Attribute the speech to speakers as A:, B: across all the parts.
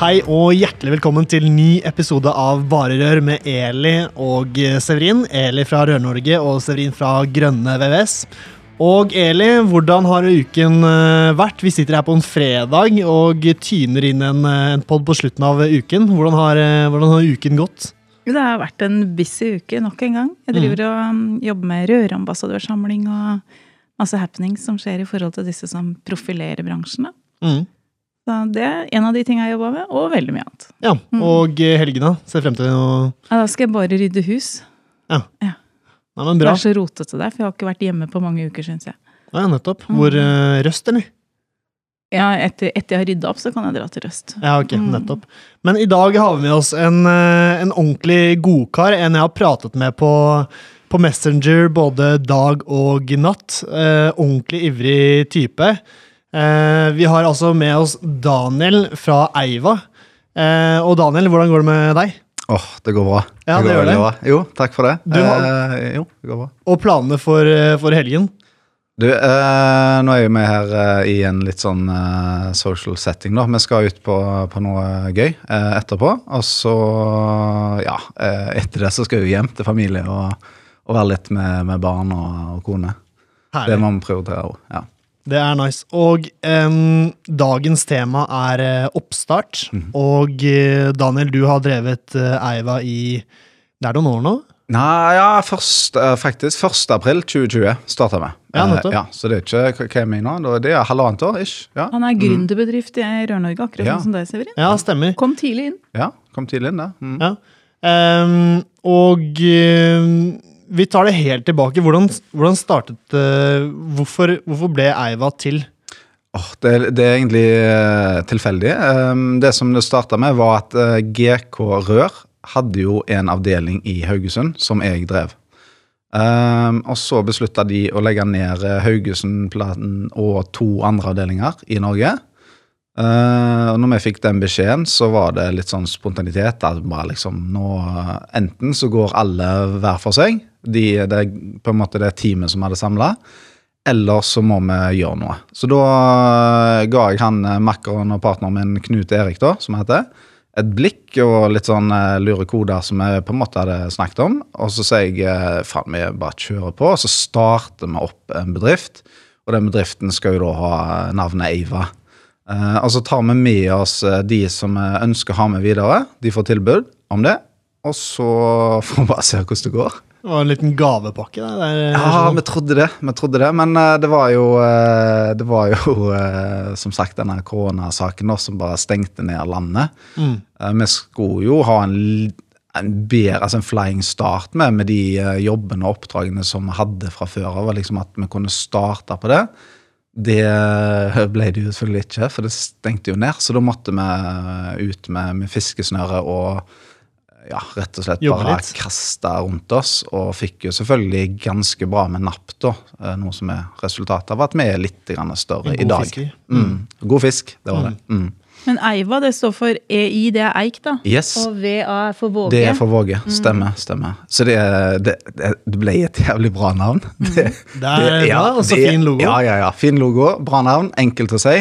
A: Hei og hjertelig velkommen til ny episode av Varerør med Eli og Severin. Eli fra Rør-Norge og Severin fra Grønne VVS. Og Eli, hvordan har uken eh, vært? Vi sitter her på en fredag og tyner inn en, eh, en pod på slutten av uken. Hvordan har, eh, hvordan har uken gått?
B: Det har vært en busy uke nok en gang. Jeg driver og um, jobber med rørambassadørsamling og masse happenings som skjer i forhold til disse som profilerer bransjen.
A: Mm.
B: Så det er en av de tingene jeg jobber med, og veldig mye annet.
A: Ja, Og mm. helgene? Ser frem til noe
B: Ja, da skal jeg bare rydde hus.
A: Nei, men
B: Det er så rotete der, for jeg har ikke vært hjemme på mange uker, syns jeg.
A: Ja, nettopp. Hvor eh, Røst, eller?
B: Ja, etter, etter jeg har rydda opp, så kan jeg dra til Røst.
A: Ja, ok,
B: Mm.
A: nettopp. Men i dag har vi med oss en, eh, en ordentlig godkar. En jeg har pratet med på, på Messenger både dag og natt. Eh, ordentlig ivrig type. Eh, vi har altså med oss Daniel fra Eiva. Eh, og Daniel, hvordan går det med deg?
C: Åh, det går bra.
A: Ja,
C: det,
A: det gjør
C: veldig
A: det.
C: Bra. Jo, takk for det.
A: Du har-
C: eh, jo, det går bra.
A: Og planene for, eh, for helgen?
C: Du, eh, nå er jo vi her eh, i en litt sånn social setting, da. Vi skal ut på, på noe gøy eh, etterpå. Og så, ja, eh, etter det så skal vi hjem til familie og, og være litt med, med barn og, og kone. Det må vi prioritere òg. Ja.
A: Det er nice. Og um, dagens tema er uh, oppstart. Og uh, Daniel, du har drevet uh, Eiva i Det er noen år nå?
C: Nei, ja, først, faktisk 1. april 2020 starta vi.
A: Ja,
C: ja, så det er ikke hva jeg mener nå? Det er halvannet år, ish. Ja,
B: Han er gründerbedrift i Rør-Norge, akkurat
C: Ja.
B: sånn som deg, Severin.
A: Ja, stemmer.
B: Kom tidlig inn.
C: ja kom tidlig inn det. Mm.
A: Ja. Um, og em, vi tar det helt tilbake. Hvordan, hvordan startet uh, hvorfor, hvorfor ble Eiva til?
C: Oh, det, det er egentlig uh, tilfeldig. Um, det som det starta med, var at uh, GK Rør hadde jo en avdeling i Haugesund som jeg drev. Um, og så beslutta de å legge ned eh, Haugesundplaten og to andre avdelinger i Norge. Uh, når vi fikk den beskjeden, så var det litt sånn spontanitet. At bare liksom nå eh, Enten så går alle hver for seg, de, det på en måte det teamet som hadde samla, eller så må vi gjøre noe. Så da eh, ga jeg han eh, makkeren og partneren min, Knut Erik, da, som heter, et blikk og litt sånn eh, lure koder som vi på en måte hadde snakket om. Og så sier jeg faen, vi bare kjører på, og så starter vi opp en bedrift. Og den bedriften skal jo da ha navnet. Eh, og så tar vi med oss de som ønsker å ha med videre. De får tilbud om det. Og så får vi bare se hvordan det går.
A: Det var en liten gavepakke. Der. Det er,
C: Ja, vi trodde det, vi trodde det, men uh, det var jo, uh, det var jo uh, som sagt denne koronasaken som bare stengte ned landet.
A: Mm.
C: Vi skulle jo ha en, en bedre, altså en flying start med, med de jobbene og oppdragene som vi hadde fra før av, liksom at vi kunne starte på det. Det ble det jo selvfølgelig ikke, for det stengte jo ned, så da måtte vi ut med, med fiskesnøre og ja, rett og slett
A: Jobbe
C: bare kasta rundt oss, og fikk jo selvfølgelig ganske bra med napp, da. eh, Noe som er resultatet av at vi er litt grann større i dag.
A: Fisk.
C: Mm. God fisk, det var det. Mm.
B: Men Eiva, det står for EI, det er eik, da.
C: Yes.
B: Og VA er for Våge.
C: Det er for Våge. Stemmer. stemmer. Så det, det, det ble et jævlig bra navn. Det,
A: Det er bra, og så fin logo.
C: Ja, ja, ja. Fin logo. Bra navn. Enkelt å si.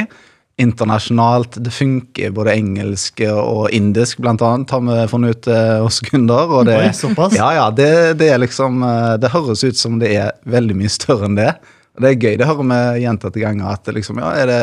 C: Internasjonalt. Det funker både engelsk og indisk, blant annet, har vi funnet ut eh, hos kunder. Og det,
A: Oi.
C: Ja, ja. Det, det er liksom eh, Det høres ut som det er veldig mye større enn det. Og det er gøy. Det hører vi gjentatte ganger. At det liksom, ja, er det,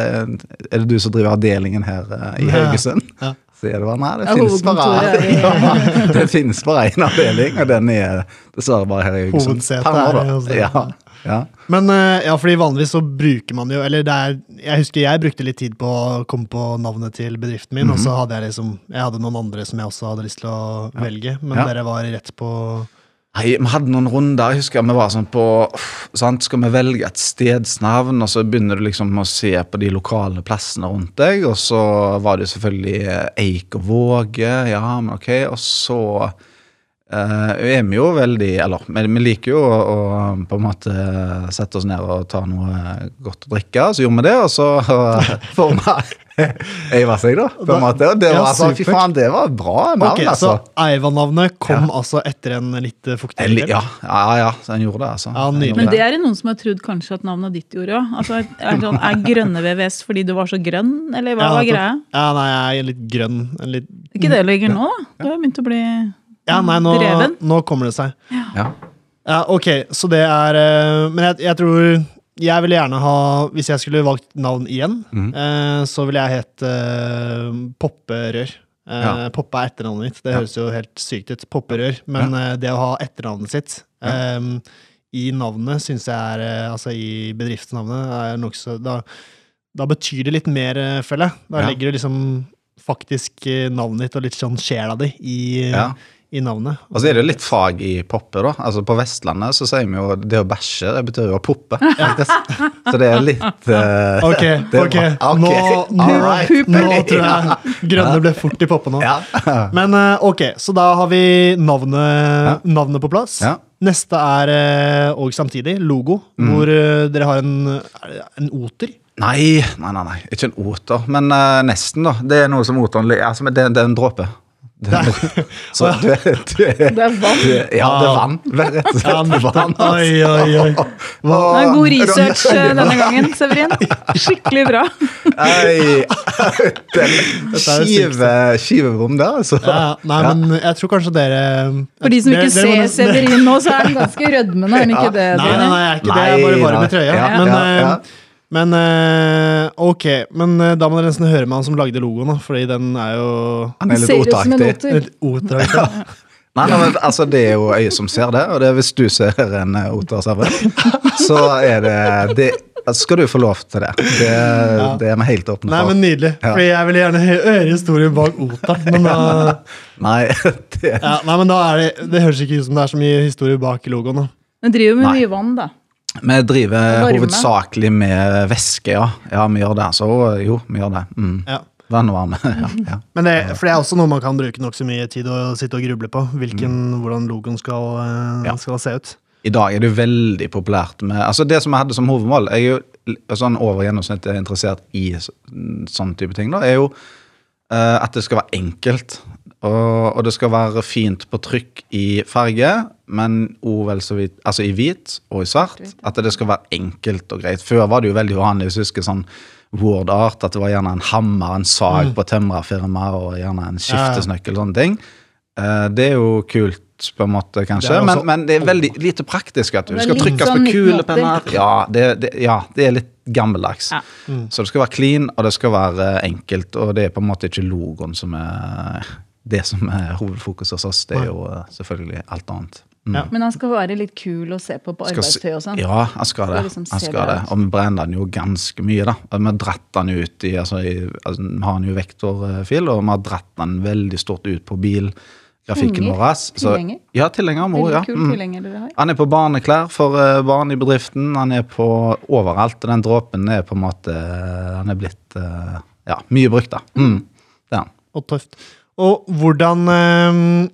C: er det du som driver avdelingen her eh, i. Haugesund?
A: Ja.
C: Så er det bare, nei, det finnes bare, ja, det finnes bare én avdeling, og den er dessverre bare her i Haugesund.
A: Hovedsetet er hos dere.
C: Ja, ja.
A: Men eh, ja, fordi vanligvis så bruker man jo Eller det er Jeg husker jeg brukte litt tid på å komme på navnet til bedriften min, og så hadde jeg liksom Jeg hadde noen andre som jeg også hadde lyst til å velge, men
C: Ja.
A: dere var rett på
C: Nei, Vi hadde noen runder. Jeg husker vi var sånn på sant? Skal vi velge et stedsnavn, og så begynner du liksom å se på de lokale plassene rundt deg. Og så var det selvfølgelig Eik og Våge. Ja, men ok. Og så eh, er jo veldig Eller vi, vi liker jo å, å på en måte sette oss ned og ta noe godt å drikke. Så gjorde vi det, og så uh, forma øyve seg, da. på en måte. Og det var,
A: Ja,
C: altså, fy faen, det var bra navn,
A: okay,
C: altså.
A: Så Eiva-navnet kom
C: Ja.
A: altså etter en litt eh, fuktig kveld?
C: Ja, ja, ja, så han gjorde det, altså.
A: Ja,
B: Men det er det noen som har trodd kanskje at navnet ditt gjorde òg. Altså, er, sånn, er grønne VVS fordi du var så grønn, eller hva
A: Ja,
B: var greia?
A: Ja, nei, jeg er litt grønn. en Litt...
B: Ikke det lenger nå, da? Du har begynt å bli
A: Ja, nei, nå,
B: dreven.
A: nå kommer det seg.
C: Ja.
A: Ja, ok, så det er eh, Men jeg, jeg tror jeg ville gjerne ha Hvis jeg skulle valgt navn igjen,
C: mm.
A: eh, så ville jeg hett eh, Popperør. Eh,
C: Ja.
A: Poppe er etternavnet mitt. Det
C: Ja.
A: høres jo helt sykt ut. Popperør. Men eh, det å ha etternavnet sitt eh, i navnet syns jeg er eh, Altså i bedriftsnavnet er nokså da, da betyr det litt mer, føler jeg. Da
C: Ja.
A: legger du liksom faktisk navnet ditt og litt sånn sjela di i,
C: Ja.
A: I navnet.
C: Og så er det litt fag i poppe, da. Altså På Vestlandet så sier vi jo det å bæsje, det betyr jo å poppe. Så det er litt uh,
A: Ok,
C: er
A: ok. Nå, nå,
C: right.
A: nå tror jeg grønne ble fort i poppe nå.
C: Ja.
A: Men uh, ok, så da har vi navnet, navnet på plass.
C: Ja.
A: Neste er eh, og samtidig logo,
C: Mm.
A: hvor dere har en, en oter.
C: Nei, nei, nei, nei, ikke en oter, men nesten, da. Det er noe som oteren altså, det, det er en dråpe. Det, så du, du,
B: Det er vann.
C: Ja, det er vann. Rett og slett vann. altså.
A: Oi, oi, oi. Hva?
B: Det er god research eh, denne gangen, Severin. Skikkelig bra.
C: Nei, den
A: er
C: skive, skivebom der, altså.
A: Ja, nei, men jeg tror kanskje dere
B: For de som ikke
A: dere
B: ser Severin nå, så er han ganske rødmende, er han ikke det?
A: Nei, nei, nei, jeg er ikke det. Jeg er bare varm i trøya. Men
C: ja, ja.
A: eh, men eh, ok, men eh, da må dere nesten høre med han som lagde logoen, da, fordi den er jo
C: Han er litt
B: Ser ut som en
C: oteraktig.
B: oter.
A: et oteraktig.
C: Nei, nei, men altså Det er jo øyet som ser det, og det er hvis du ser en eh, oter, så er det, det Skal du få lov til det. Det, det er vi helt åpne
A: Nei,
C: for.
A: men Nydelig.
C: Ja.
A: Fordi jeg vil gjerne hø- høre historien bak Ota. Men da,
C: Nei, det
A: ja, nei, men da er det Det høres ikke ut som det er så mye historie bak logoen. da.
B: Den driver med
C: Nei.
B: mye vann, da.
C: Vi driver
B: Varme.
C: hovedsakelig med væske, ja. Ja, vi gjør det. Så jo, vi gjør det. Mm.
A: Ja.
C: Venn og varme. Ja, ja.
A: Men det, for det er også noe man kan bruke nokså mye tid å sitte og gruble på. Hvilken, Hvordan logoen skal, eh,
C: Ja.
A: skal se ut.
C: I dag er det veldig populært med altså Det som jeg hadde som hovedmål er jo sånn over gjennomsnittet interessert i så- sånn type ting. da, er jo uh, at det skal være enkelt. Og, og det skal være fint på trykk i farge, men vel så vidt, altså i hvit og i svart. At det skal være enkelt og greit. Før var det jo veldig vanlig hvis du husker sånn Word Art, at det var gjerne en hammer, en sag på tømrerfirma og gjerne en skiftesnøkkel. sånne ting. Eh, det er jo kult, på en måte, kanskje,
A: Det er også-
C: men, men det er veldig lite praktisk. at
B: Det
C: Du
B: er
C: skal trykkes
B: sånn 1980.
C: kulepenner. Ja, det, det, ja, det er litt gammeldags.
B: Ja.
C: Så det skal være clean, og det skal være eh, enkelt. Og det er på en måte ikke logoen som er det som er hovedfokus hos oss. Det er jo eh, selvfølgelig alt annet. Mm.
A: Ja.
B: Men han skal være litt kul å se på på arbeidstøy og sånn.
C: Ja, han skal det.
B: Liksom
C: Han skal det. Og vi brenner den jo ganske mye, da. Vi har dratt den ut i altså, i, altså, Vi har den jo vektorfil, og vi har dratt den veldig stort ut på bilgrafikken
B: grafikken
C: vår.
B: Tilhenger?
C: Ja, tilhenger.
B: Veldig
C: ja.
B: kul
C: Mm. Han er på barneklær for eh, barn i bedriften. Han er på overalt. Og den dråpen er på en måte Han er blitt eh, ja, mye brukt, da. Mm. Det er han.
A: Og tøft. Og hvordan eh,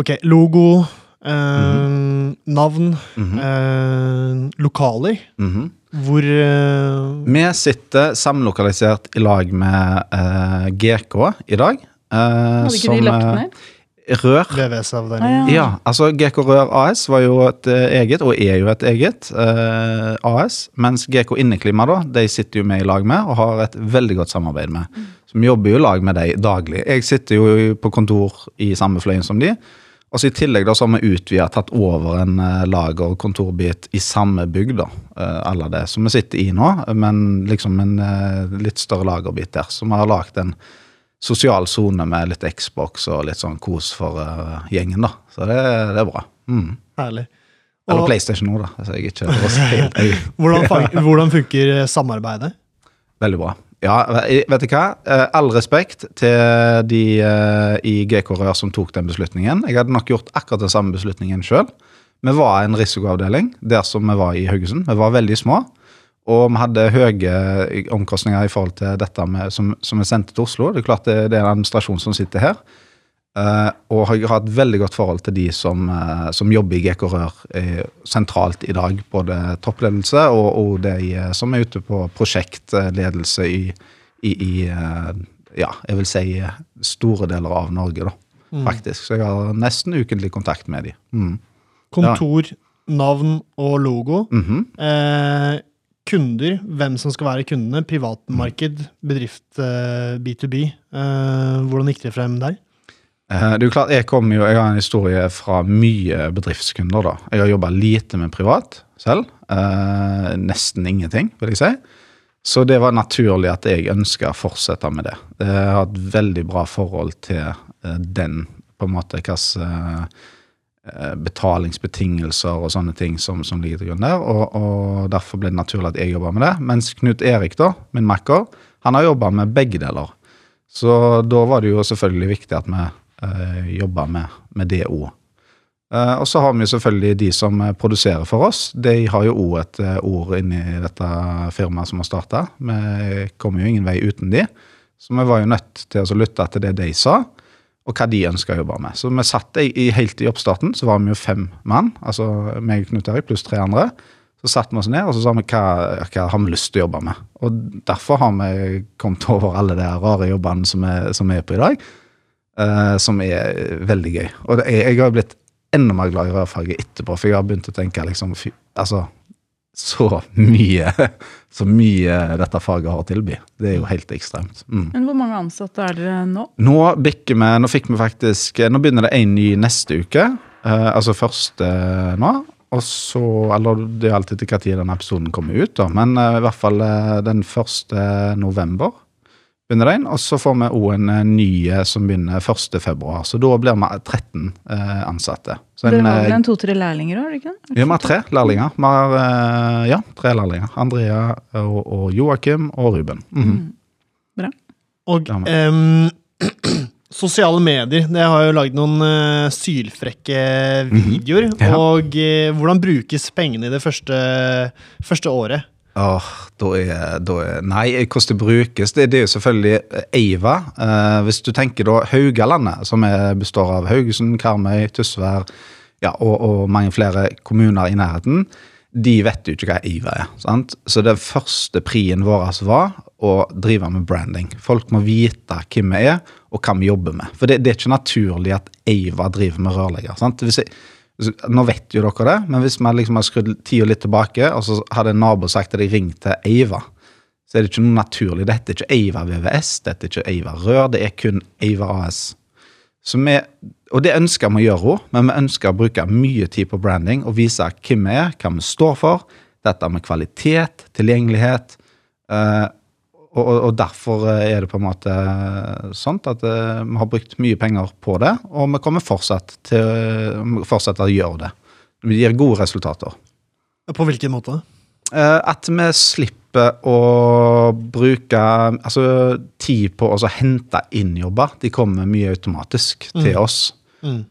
A: Ok, logo, eh, navn,
C: Mhm.
A: eh, lokaler.
C: Mhm.
A: Hvor eh,
C: Vi sitter samlokalisert i lag med eh, GK i dag. eh,
B: Hadde ikke
C: som,
B: de lagt ned?
C: Rør.
A: VVS-avdelingen.
B: Ja.
C: Ja, altså GK Rør AS var jo et eh, eget, og er jo et eget eh, AS. Mens GK Inneklima da, de sitter jo vi i lag med og har et veldig godt samarbeid med. Så vi jobber jo i lag med de daglig. Jeg sitter jo på kontor i samme fløyen som de. Og så I tillegg da så har vi utvida, tatt over en eh, lager- og kontorbit i samme bygg. da, eh, alle det, Som vi sitter i nå, men liksom en litt større lagerbit der. Så vi har lagd en sosial sone med litt Xbox og litt sånn kos for uh, gjengen. da. Så det, det er bra. Mm.
A: Herlig.
C: Eller PlayStation nå, da. Altså, jeg ikke jeg,
A: hvordan, hvordan funker eh, samarbeidet?
C: Veldig bra. Ja, vet du hva? Eh, all respekt til de i GK Rør som tok den beslutningen. Jeg hadde nok gjort akkurat den samme beslutningen sjøl. Vi var en risikoavdeling der som vi var i Haugesund. Vi var veldig små. Og vi hadde høye omkostninger i forhold til dette med, som, som vi sendte til Oslo. Det er klart det, det er en administrasjon som sitter her. Uh, og har et veldig godt forhold til de som, uh, som jobber i GK Rør uh, sentralt i dag. Både toppledelse og, og de som er ute på prosjektledelse i, i, i ja, jeg vil si store deler av Norge, da, mm. faktisk. Så jeg har nesten ukentlig kontakt med de. Mm.
A: Kontor, navn og logo. Mm -hmm. Kunder, hvem som skal være kundene, privatmarked, bedrift B2B. hvordan gikk det frem der?
C: Eh, det er jo klart, Jeg kommer jo, jeg har en historie fra mye bedriftskunder. da. Jeg har jobba lite med privat selv. Eh, nesten ingenting, vil jeg si. Så det var naturlig at jeg ønska å fortsette med det. Jeg har et veldig bra forhold til eh, den, på en måte, hva eh, betalingsbetingelser og sånne ting som, som ligger til grunn der. Og, og, Derfor ble det naturlig at jeg jobba med det. Mens Knut Erik, da, min makker, han har jobba med begge deler. Så da var det jo selvfølgelig viktig at vi eh, jobba med, med det òg. Eh, og så har vi jo selvfølgelig de som eh, produserer for oss. De har jo òg et uh, ord inni dette firmaet som har starta. Vi kommer jo ingen vei uten de. Så vi var jo nødt til å lytte til det de sa, og hva de ønska å jobbe med. Så vi satt i, helt i oppstarten, så var vi jo fem mann, altså meg og Knut Erik pluss tre andre. Så satte vi oss ned og så sa vi hva, hva har vi lyst til å jobbe med. Og derfor har vi kommet over alle de rare jobbene som vi, er på i dag. Uh, som er veldig gøy. Og jeg, jeg har blitt enda mer glad i rørfaget etterpå, for jeg har begynt å tenke liksom fy, Altså, så mye Så mye dette faget har å tilby. Det er jo helt ekstremt.
B: Mm. Men hvor mange ansatte er dere nå?
C: Nå bikker vi Nå fikk vi faktisk Nå begynner det en ny neste uke. Eh, altså først eh, nå. Og så Eller det er alltid til når episoden kommer ut, da. Men eh, i hvert fall den første november begynner den, og så får vi òg en eh, ny eh, som begynner 1.2. Så da blir vi 13 eh, ansatte. Så
B: Dere har vel en to-tre lærlinger òg,
C: Ja, vi har tre lærlinger. Vi har ja, tre lærlinger. Andrea og, og Joakim og Ruben. Mm -hmm. mm.
B: Bra.
A: Og um, sosiale medier, det har jo lagd noen uh, sylfrekke mhm. videoer. Mm -hmm. ja. Og uh, hvordan brukes pengene i det første, første året?
C: Åh, da er, da er, Nei, hvordan det brukes, det, det er jo selvfølgelig Eiva. Eh, hvis du tenker da Haugalandet, som er, består av Haugesund, Karmøy, Tysvær ja, og, og, mange flere kommuner i nærheten, de vet jo ikke hva Eiva er. sant? Så det første prien vår var å drive med branding. Folk må vite hvem vi er, og hva vi jobber med. For det, det er ikke naturlig at Eiva driver med rørlegger. sant? Hvis jeg, nå vet jo dere det, men hvis vi liksom har skrudd tida litt tilbake, og så hadde en nabo sagt at de ringte Eiva, så er det ikke noe naturlig. Dette er ikke Eiva VVS, dette er ikke Eiva Rør, det er kun Eiva AS. Vi, og det ønsker vi å gjøre òg, men vi ønsker å bruke mye tid på branding og vise hvem vi er, hva vi står for. Dette med kvalitet, tilgjengelighet. Uh, og, og, derfor eh, er det på en måte sånn at uh, vi har brukt mye penger på det, og vi kommer fortsatt til fortsette å gjøre det. Det gir gode resultater.
A: På hvilken måte?
C: At vi slipper å bruke altså, tid på å hente inn jobber. De kommer mye automatisk til mm. oss. Mm.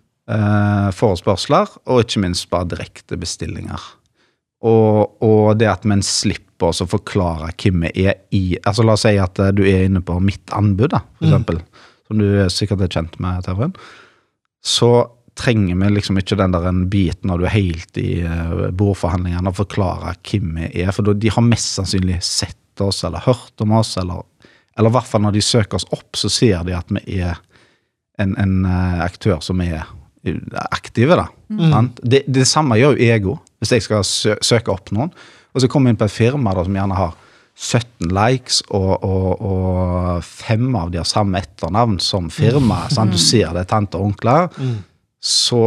C: Forespørsler, og ikke minst bare direkte bestillinger. Og, og det at vi slipper på oss å forklare hvem vi er i altså La oss si at eh, du er inne på mitt anbud, da, for mm. eksempel, som du sikkert er kjent med, Terven. Så trenger vi liksom ikke den der en biten når du er helt i uh, bordforhandlingene og forklare hvem vi er, for de har mest sannsynlig sett oss eller hørt om oss, eller, eller i hvert fall når de søker oss opp, så ser de at vi er en, en uh, aktør som er aktive, da. Mm. Det, det, samme gjør jo ego, hvis jeg skal sø søke opp noen. Og så kommer vi inn på et firma da, som gjerne har 17 likes, og, og, og fem av de har samme etternavn som firma. Mm. Du ser det er tante og onkler. Mm. Så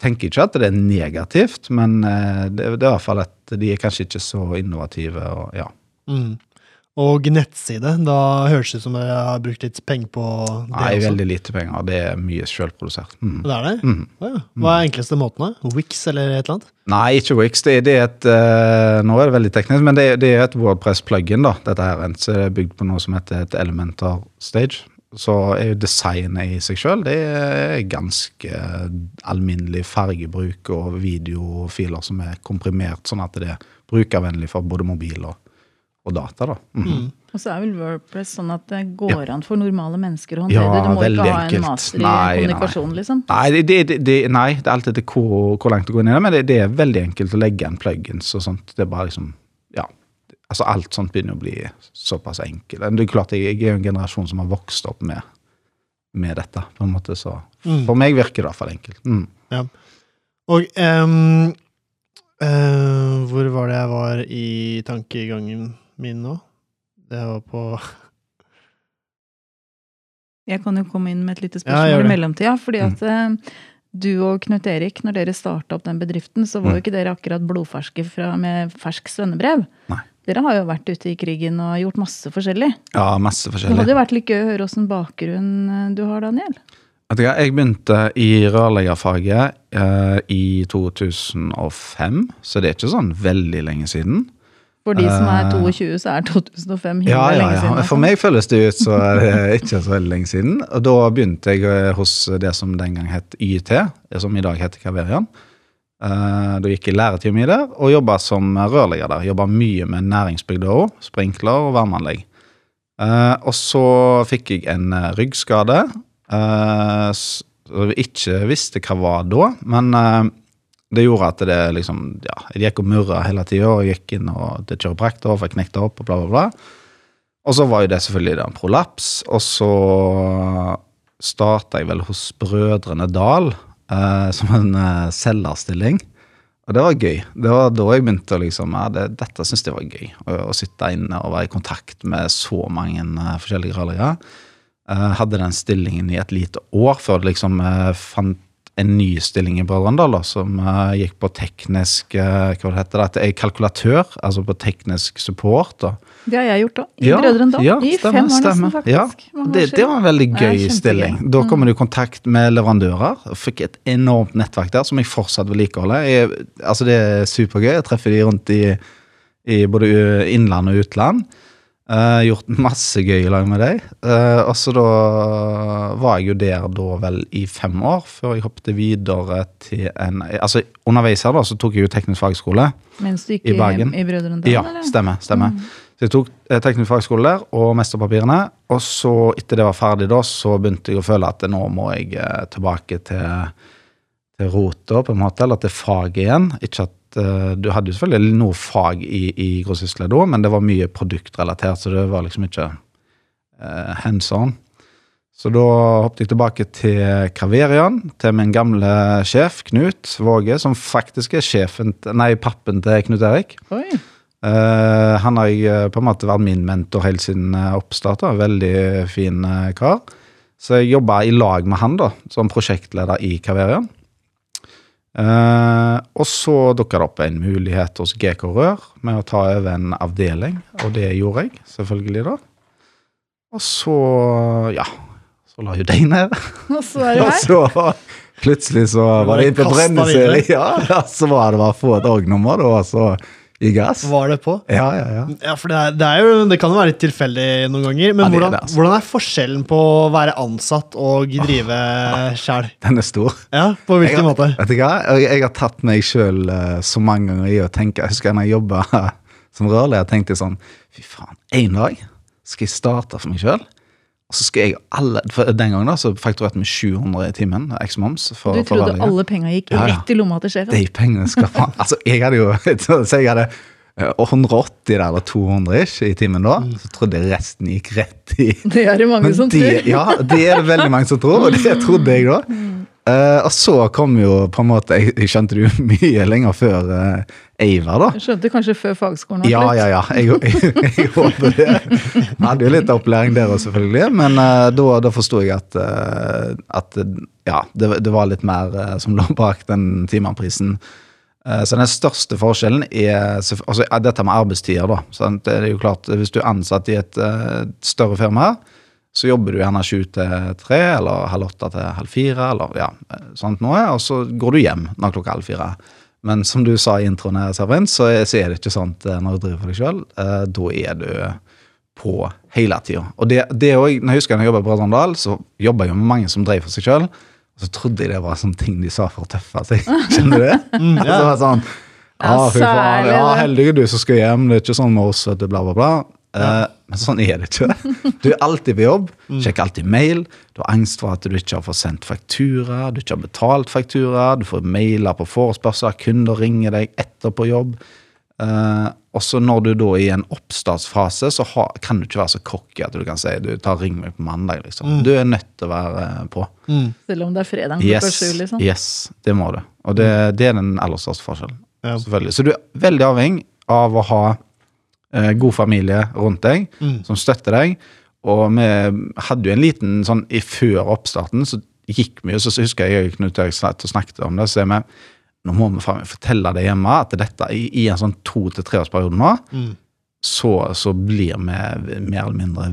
C: tenker jeg ikke at det er negativt, men eh, det, det er i hvert fall at de er kanskje ikke så innovative. og ja. Mm.
A: Og nettside. Da høres det ut som jeg har brukt litt penger på det
C: Nei,
A: også.
C: veldig lite penger. Det er mye sjølprodusert. Mm.
A: Det er det?
C: Mm.
A: Oh, ja. Hva er enkleste måten? da? Wix eller et eller annet?
C: Nei, ikke Wix. Det, det er et uh, Nå er det veldig teknisk, men det, det er et Wordpress-plugin. da, dette her, Så det er bygd på noe som heter et Elementar Stage. Så er jo designet i seg sjøl det er ganske alminnelig fargebruk og videofiler som er komprimert, sånn at det er brukervennlig for både mobil og, og data. da. Mhm.
B: Og så er vel Wordpress sånn at det går an for normale mennesker å
C: Ja,
B: håndtere det. Du må ikke ha en master i
C: Nei, nei.
B: kommunikasjon, liksom.
C: Nei, det, det, det- det, nei, det er alltid etter hvor, hvor langt det går inn i det, men det, det er veldig enkelt å legge en plugins og sånt. Det er bare liksom, ja, altså Alt sånt begynner å bli såpass enkelt. Det er klart, jeg, jeg er jo en generasjon som har vokst opp med, med dette, på en måte, så
A: Mm.
C: for meg virker det i hvert fall enkelt. Mm.
A: Og um, uh, hvor var det jeg var i tankegangen min nå? Det var på
B: Jeg kan jo komme inn med et lite spørsmål
A: ja,
B: i mellomtida. fordi at mm. du og Knut Erik, når dere starta opp den bedriften, så var jo
C: Mm.
B: ikke dere akkurat blodferske fra, med fersk svennebrev.
C: Nei.
B: Dere har jo vært ute i krigen og gjort masse forskjellig.
C: Ja, masse forskjellig.
B: Det hadde jo vært litt gøy å høre åssen bakgrunn eh, du har, Daniel.
C: Jeg begynte i rørleggerfaget eh, i 2005, så det er ikke sånn veldig lenge siden.
B: For de som er
C: Eh,
B: 22, så er 2005 himla
C: Ja, ja,
B: lenge siden.
C: ja. For
B: altså.
C: meg føles det ut så er det ikke så veldig lenge siden. Og da begynte jeg eh, hos det som den gang het YT, som i dag heter Kaverian. Eh, Da gikk jeg læretime i det, og jobba som rørlegger der. Jobba mye med næringsbygda òg, sprinkler og varmeanlegg. Eh, Og så fikk jeg en eh, ryggskade. Så som jeg ikke visste hva var da, men eh, det gjorde at det liksom Ja, jeg gikk og murra hele tida, gikk inn og til kiropraktor fikk knekt opp og bla, bla, bla. Og så var jo det selvfølgelig da en prolaps, og så starta jeg vel hos Brødrene Dal eh, som en eh, selgerstilling. Og det var gøy. Det var da jeg begynte å liksom ja, det, Dette syntes jeg var gøy. Å, å sitte inne og være i kontakt med så mange uh, forskjellige rallyer. Uh, hadde den stillingen i et lite år før det liksom uh, fant en ny stilling i Brødrendal, da, som uh, gikk på teknisk uh, Hva det heter det? Kalkulatør, altså på teknisk support. da.
B: Det har jeg gjort òg. I
C: Ja,
B: Brødrendal.
C: Ja,
B: I
C: stemmer,
B: fem år nesten, faktisk.
C: Ja, Det, det var en veldig gøy stilling. Da
B: Mm.
C: du i kontakt med leverandører. og Fikk et enormt nettverk der som jeg fortsatt vedlikeholder. Jeg- Altså, det er supergøy. Jeg treffer de rundt i, i både innland og utland. Eh, gjort masse gøy i lag med deg. Uh, og så da var jeg jo der da vel i fem år, før jeg hoppet videre til en Altså underveis her da, så tok jeg jo teknisk fagskole.
B: Mens du gikk
C: I Bergen.
B: i Brødrene Dal,
C: Ja,
B: eller?
C: stemmer. stemmer. Så jeg tok eh, teknisk fagskole der og mesterpapirene. Og så, etter det var ferdig, da, så begynte jeg å føle at nå må jeg tilbake til, til rota, på en måte, eller til faget igjen. Ikke at Du hadde jo selvfølgelig noe fag i, i grossistledd òg, men det var mye produktrelatert, så det var liksom ikke eh, hands on. Så da hoppet jeg tilbake til Kaverian, til min gamle sjef Knut Våge, som faktisk er sjefen, nei, pappen til Knut Erik.
B: Oi.
C: Uh, han har jeg eh, på en måte vært min mentor helt siden oppstart. Veldig fin eh, kar. Så jeg jobba i lag med han da, som prosjektleder i Kaverian. Eh, og så dukka det opp en mulighet hos GK Rør med å ta over en avdeling, og det gjorde jeg selvfølgelig da. Og så, ja Så la jo de ned.
B: Og så er
C: Og
B: her.
C: så plutselig så var det inn på brenneserie. Ja, ja, så var det bare å få et org-nummer, da, og så i gass.
A: Var det på?
C: Ja, ja, ja.
A: Ja, for det, er, det, er jo, det kan jo være litt tilfeldig noen ganger. Men
C: Ja,
A: hvordan,
C: er altså.
A: hvordan er forskjellen på å være ansatt og drive sjæl?
C: Den er stor.
A: Ja, på hvilken
C: har,
A: måte?
C: vet du hva? Jeg, jeg har tatt meg sjøl så mange ganger i å tenke Jeg husker når jeg jobba som rørlegger, tenkte jeg sånn Fy faen, en dag skal jeg starte for meg sjøl. Så skal jeg alle for Den gangen da, så fakturerte vi 700 i timen, eks-moms. for-
B: Du trodde
C: for
B: alle penga gikk
C: Ja, ja.
B: rett i lomma til sjefen?
C: De pengene skal faen Altså, jeg hadde jo Så jeg hadde eh, 180 der, eller 200 ish i timen da. Så trodde jeg resten gikk rett i
B: Det er det mange
C: Men
B: som
C: de,
B: tror.
C: ja, det er det veldig mange som tror, og det trodde jeg da. Eh, og så kom jo på en måte Jeg, jeg skjønte det jo mye lenger før uh, Eivar, da.
B: Jeg skjønte kanskje før fagskolen
C: Ja, ja, ja. Jeg, jeg, jeg håper det. Jeg hadde jo litt opplæring der òg, selvfølgelig. Men uh, da, da forsto jeg at, uh, at eh, ja, det, det var litt mer eh, som lå bak den timeprisen. Eh, Så den største forskjellen er altså, dette med arbeidstider. da. Sant? Det er jo klart, Hvis du er ansatt i et eh, større firma, her, så jobber du gjerne sju til tre, eller halv åtte til halv fire, eller ja, eh, sånt noe, og så går du hjem når klokka halv fire. Men som du sa i introen, her, Severin, så er, så er det ikke sånn eh, når du driver for deg sjøl. Da er du på hele tida. Og det, det også, når jeg husker når jeg jobba på Rødrandal, så jobba jeg med mange som drev for seg sjøl. Og så trodde jeg det var sånne ting de sa for å tøffe seg. Skjønner du det? Og så var det sånn
B: Ja,
C: Ja, fy faen, ja, heldig er du som skal hjem. Det er ikke sånn med oss, vet du, bla, bla, bla. Eh, men sånn er det ikke. Du er alltid på jobb, sjekker alltid mail. Du har angst for at du ikke har fått sendt faktura, du ikke har betalt faktura, du får mailer på forespørsler, kunder ringer deg etter på jobb. Uh, og så når du da er i en oppstartsfase, så ha, kan du ikke være så cocky at du kan si du tar ring meg på mandag. liksom. Du er nødt til å være på. på.
B: Selv om det er fredag klokka
C: Yes,
B: sju, liksom.
C: yes, det må du. Og det, det er den aller største forskjellen.
A: Ja.
C: Selvfølgelig. Så du er veldig avhengig av å ha eh, god familie rundt deg, som støtter deg. Og vi hadde jo en liten sånn i Før oppstarten så gikk vi jo, så husker jeg Knut Erik snakket om det, så er vi nå må vi fortelle det hjemme at dette i, i en sånn to til treårsperiode nå, så, så blir vi mer eller mindre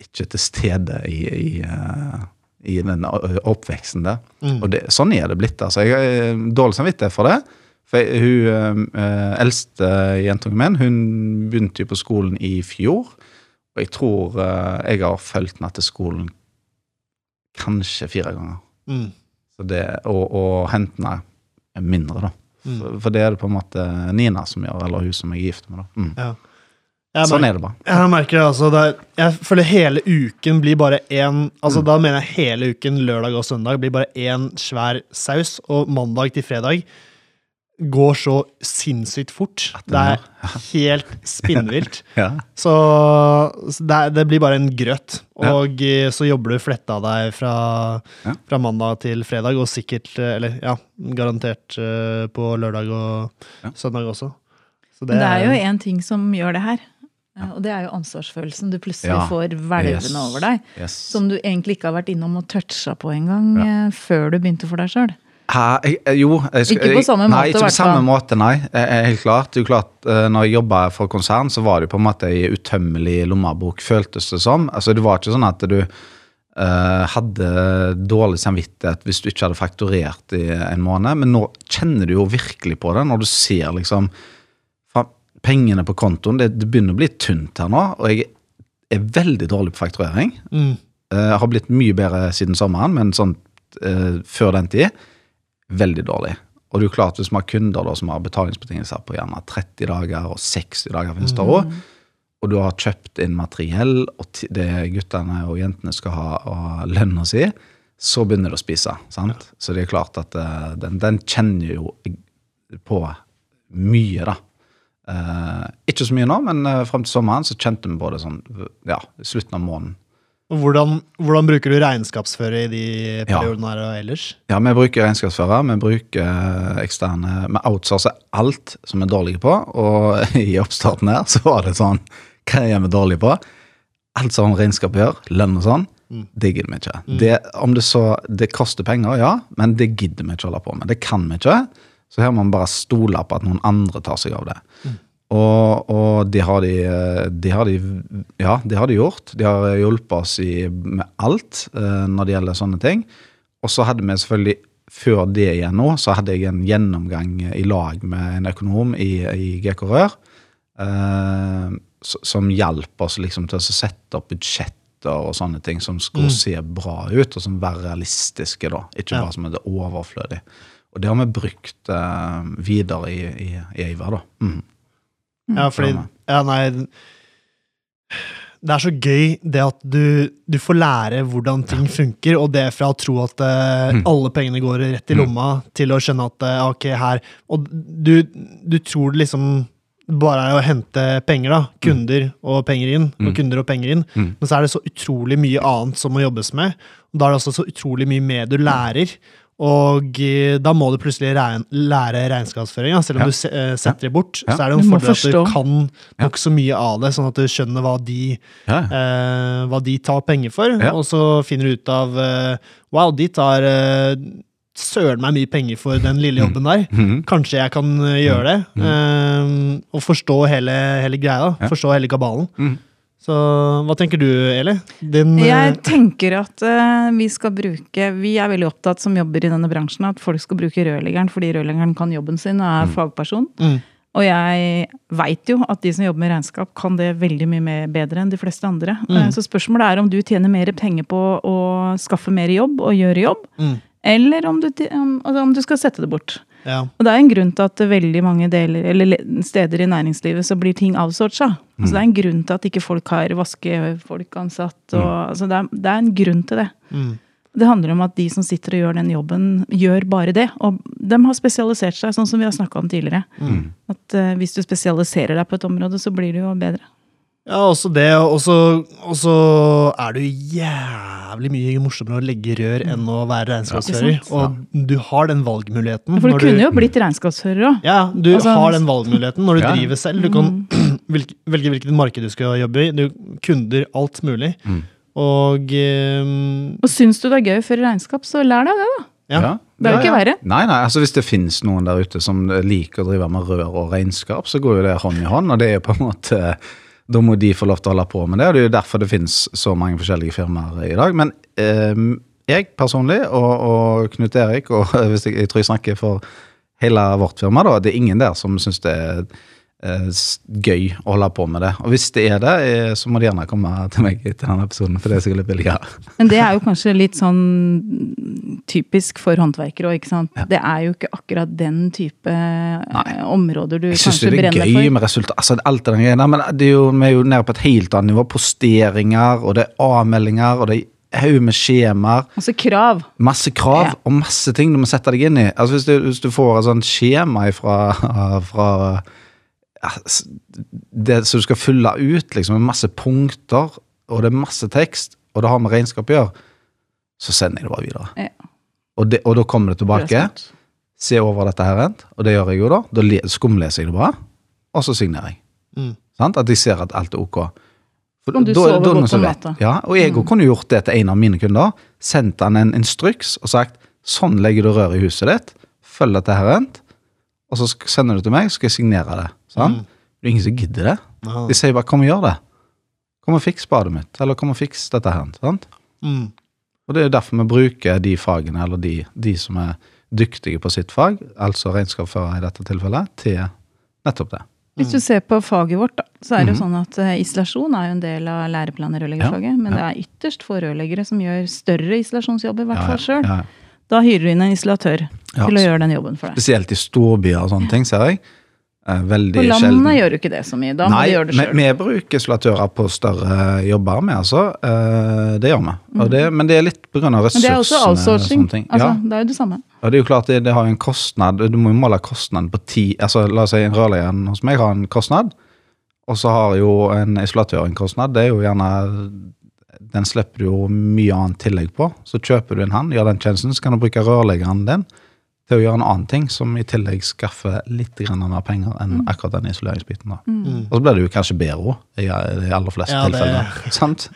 C: ikke til stede i, i, eh, i den oppveksten der. Og det, sånn er det blitt. altså. Jeg har dårlig samvittighet for det. For hun eh, eldste jentungen min hun begynte jo på skolen i fjor. Og jeg tror eh, jeg har fulgt henne til skolen kanskje fire ganger.
A: Mm.
C: Så det, og, og hente henne mindre, da. For, for det er det på en måte Nina som gjør, eller hun som jeg er gift med. da. Mm.
A: Ja.
C: Sånn er det bare.
A: Jeg merker det, altså. Det er, jeg føler hele uken blir bare én altså Da mener jeg hele uken, lørdag og søndag, blir bare én svær saus. Og mandag til fredag går så sinnssykt fort.
C: det
A: Det er helt spinnvilt.
C: Ja.
A: Så så det, det blir bare en grøt. Og eh, så jobber du fletta deg fra,
C: Ja.
A: fra mandag til fredag, og sikkert, eh, eller ja, garantert eh, på lørdag og søndag også. Så
B: Men det er jo én ting som gjør det her. Og det er jo ansvarsfølelsen du plutselig
C: Ja.
B: får hvelvende
C: Yes.
B: over deg.
C: Yes.
B: Som du egentlig ikke har vært innom og toucha på engang
C: Ja.
B: før du begynte for deg sjøl.
C: Hæ? Jeg- jo jeg,
B: Ikke på samme
C: måte, nei, Ikke på samme måte, nei. Eh, eh, Helt klart. Det er jo klart, eh, når jeg jobba for konsern, så var det jo på en måte ei utømmelig lommebok, føltes det som. Altså, det var ikke sånn at du uh, hadde dårlig samvittighet hvis du ikke hadde fakturert i en måned, men nå kjenner du jo virkelig på det, når du ser liksom pengene på kontoen. Det, det begynner å bli tynt her nå, og jeg er veldig dårlig på fakturering.
A: Mm.
C: Uh, har blitt mye bedre siden sommeren, men sånn uh, før den tid veldig dårlig. Og det er jo klart, hvis man har kunder da, som har betalingsbetingelser på gjerne 30 dager og 60 dager finnes det også, og du har kjøpt inn materiell, og det guttene og jentene skal ha av lønna si, så begynner det å spise. sant? Så det er klart at uh, den, den kjenner jo på mye, da. Uh, ikke så mye nå, men uh, fram til sommeren så kjente vi på det sånn ja, i slutten av måneden.
A: Hvordan, hvordan bruker du regnskapsfører i de periodene her og ellers?
C: Ja, vi bruker regnskapsfører, vi bruker eh, eksterne Vi outsourcer alt som vi er dårlige på, og i oppstarten her så var det sånn Hva er vi dårlige på? Alt som regnskap gjør, lønn og sånn, det gidder vi ikke. Det, om det så Det koster penger, ja, men det gidder vi ikke holde på med. Det kan vi ikke. Så her må vi bare stole på at noen andre tar seg av det. Og, og det har de, de har de Ja, det har de gjort. De har hjulpet oss i, med alt eh, når det gjelder sånne ting. Og så hadde vi selvfølgelig før det igjen nå, så hadde jeg en gjennomgang i lag med en økonom i, i GK Rør. Eh, som hjalp oss liksom til å sette opp budsjetter og sånne ting som skulle se bra ut, og som være realistiske, da. Ikke
A: Ja.
C: bare som et overflødig. Og det har vi brukt eh, videre i, i, i Eiver, da. Mm.
A: Ja, fordi Ja, nei Det er så gøy det at du, du får lære hvordan ting funker, og det fra å tro at uh,
C: Mm.
A: alle pengene går rett i lomma, til å skjønne at uh, ok, her Og du, du tror det liksom bare er å hente penger, da. Kunder og penger inn, og kunder og penger inn.
C: Mm.
A: Men så er det så utrolig mye annet som må jobbes med. Og da er det også så utrolig mye mer du lærer. Og eh, da må du plutselig regn, lære regnskapsføring. Ja. Selv om
C: Ja.
A: du se, eh, setter det bort,
C: Ja.
A: så er det en fordel at du kan nokså mye av det, sånn at du skjønner hva de,
C: Ja.
A: eh, hva de tar penger for.
C: Ja.
A: Og så finner du ut av uh, Wow, de tar søren meg mye penger for den lille jobben der.
C: Mhm.
A: Kanskje jeg kan gjøre det. eh, og forstå hele, hele greia.
C: Ja.
A: Forstå hele kabalen. Så hva tenker du, Eli? Din, eh,
B: Jeg tenker at uh, vi skal bruke Vi er veldig opptatt som jobber i denne bransjen, at folk skal bruke rørleggeren fordi rørleggeren kan jobben sin og er fagperson.
A: mm,
B: Og jeg veit jo at de som jobber med regnskap, kan det veldig mye mer bedre enn de fleste andre. Eh, Så spørsmålet er om du tjener mer penger på å skaffe mer jobb og gjøre jobb,
A: mm,
B: eller om du, om, altså om du skal sette det bort.
A: Ja.
B: Og det er en grunn til at veldig mange deler, eller steder i næringslivet så blir ting outsourca. Altså det er en grunn til at ikke folk har vaskefolk ansatt. Og, altså det, er, det er en grunn til det.
A: Mm,
B: Det handler om at de som sitter og gjør den jobben, gjør bare det. Og de har spesialisert seg, sånn som vi har snakka om tidligere.
A: mm.
B: At uh, hvis du spesialiserer deg på et område, så blir det jo bedre.
A: Ja, også det, og så, er det jo jævlig mye morsommere å legge rør enn å være regnskapsfører.
B: Ja,
A: og du har den valgmuligheten.
B: For du
A: når
B: kunne jo blitt regnskapsfører òg.
A: Ja, du
B: Altså-
A: har den valgmuligheten når du
C: Ja.
A: driver selv. Du kan velge, velge hvilket marked du skal jobbe i. Du Kunder, alt mulig.
C: Mm.
A: Og um,
B: Og syns du det er gøy å føre regnskap, så lær deg det, da.
A: ja.
B: Det er jo ikke verre.
C: Nei, nei, altså Hvis det finnes noen der ute som liker å drive med rør og regnskap, så går jo det hånd i hånd. og det er jo på en måte, Da må de få lov til å holde på med det. og Det er jo derfor det finnes så mange forskjellige firmaer i dag. Men eh, jeg personlig, og, og Knut Erik, og jeg, jeg tror jeg snakker for hele vårt firma, da, det er ingen der som syns det er gøy å holde på med det. Og hvis det er det, eh, så må de gjerne komme til meg etter denne episoden, for det er sikkert litt billigere.
B: Men det er jo kanskje litt sånn typisk for håndverkere òg, ikke sant. Det er jo ikke akkurat den type Nei. områder du kanskje brenner for.
C: Jeg syns det er gøy med resultat. Altså, alt det der men det er jo, vi er jo nede på et helt annet nivå. Posteringer, og det er avmeldinger, og det er haug med skjemaer.
B: Altså krav.
C: Masse krav
B: Ja.
C: og masse ting du må sette deg inn i. Altså Hvis du, hvis du får et sånt skjema fra, ja, det som du skal fylle ut, liksom, med masse punkter, og det er masse tekst, og det har med regnskap å gjøre, så sender jeg det bare videre.
B: Ja.
C: Og, det, og da kommer det tilbake se over dette her, og det gjør jeg jo da. Da skumleser jeg det bare, og så signerer jeg.
A: Mm.
C: Sant? At jeg ser at alt er ok. For
B: Om du
C: da-
B: sover
C: da det
B: godt om natta.
C: Ja, og jeg mm. kunne gjort det til en av mine kunder. Sendt han en instruks og sagt sånn legger du rør i huset ditt, følg dette her, og så sender du til meg, så skal jeg signere det. Sant?
A: Mm.
C: Det er ingen som gidder det.
A: Ja.
C: De sier bare 'kom og gjør det'. Kom og fiks badet mitt, eller kom og fiks dette her. Sant?
A: Mm.
C: Og det er derfor vi bruker de fagene, eller de, de som er dyktige på sitt fag, altså regnskapsførere i dette tilfellet, til nettopp det.
B: Hvis du ser på faget vårt, da, så er det jo sånn at eh, isolasjon er jo en del av læreplanen i rørleggerfaget. Men det er ytterst få rørleggere som gjør større isolasjonsjobber, i hvert fall sjøl.
C: ja, ja.
B: Da hyrer du inn en isolatør
C: Ja,
B: til å gjøre den jobben for deg.
C: Spesielt i storbyer og sånne ting, ser jeg. Eh, Veldig
B: På landet gjør du ikke det så mye. Da må
C: Nei,
B: du gjøre det
C: vi, vi bruker isolatører på større jobber med, altså. Eh, Det gjør vi. Det, men det er litt pga.
B: Men
C: ressursene.
B: det er også outsourcing. Altså,
C: Ja,
B: Det er jo det samme.
C: og det er jo klart det, det har en kostnad. Du må jo måle kostnaden på ti altså La oss si en rørlegger hos meg har en kostnad, og så har jo en isolatør en kostnad. Det er jo gjerne Den slipper du jo mye annet tillegg på. Så kjøper du en han, gjør den tjenesten, så kan du bruke rørleggeren din til å gjøre en annen ting som i tillegg skaffer litt grann mer penger enn akkurat den isoleringsbiten. da.
A: Mm.
C: Og så blir det jo kanskje bedre òg, i de aller fleste
A: Ja,
C: tilfellene. Sant?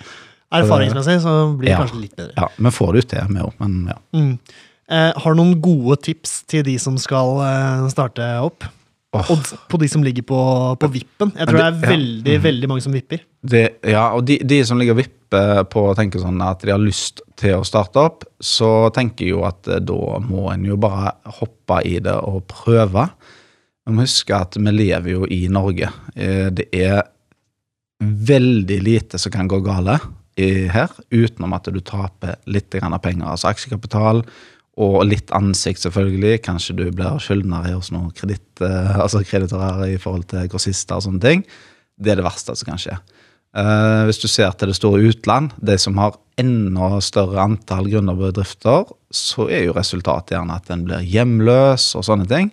A: Erfaringsmessig så blir det
C: Ja.
A: kanskje litt bedre.
C: Ja, Vi får det ut til, vi òg, men ja.
A: Mm. Eh, har du noen gode tips til de som skal eh, starte opp?
C: Åh.
A: Og på de som ligger på, på vippen? Jeg tror det,
C: det-
A: er
C: ja.
A: veldig veldig mange som vipper.
C: Det, ja, og de, de som ligger og vipper på å tenke sånn at de har lyst til å starte opp, så tenker jeg jo at eh, da må en jo bare hoppe i det og prøve. Vi må huske at vi lever jo i Norge. Eh, Det er veldig lite som kan gå gale her, utenom at du taper litt penger. Altså aksjekapital og litt ansikt, selvfølgelig. Kanskje du blir skyldner hos noen kreditt, eh, altså kreditorer i forhold til grossister og sånne ting. Det er det verste som kan skje. Uh, hvis du ser til det store utland, de som har enda større antall gründerbedrifter, så er jo resultatet gjerne at en blir hjemløs og sånne ting.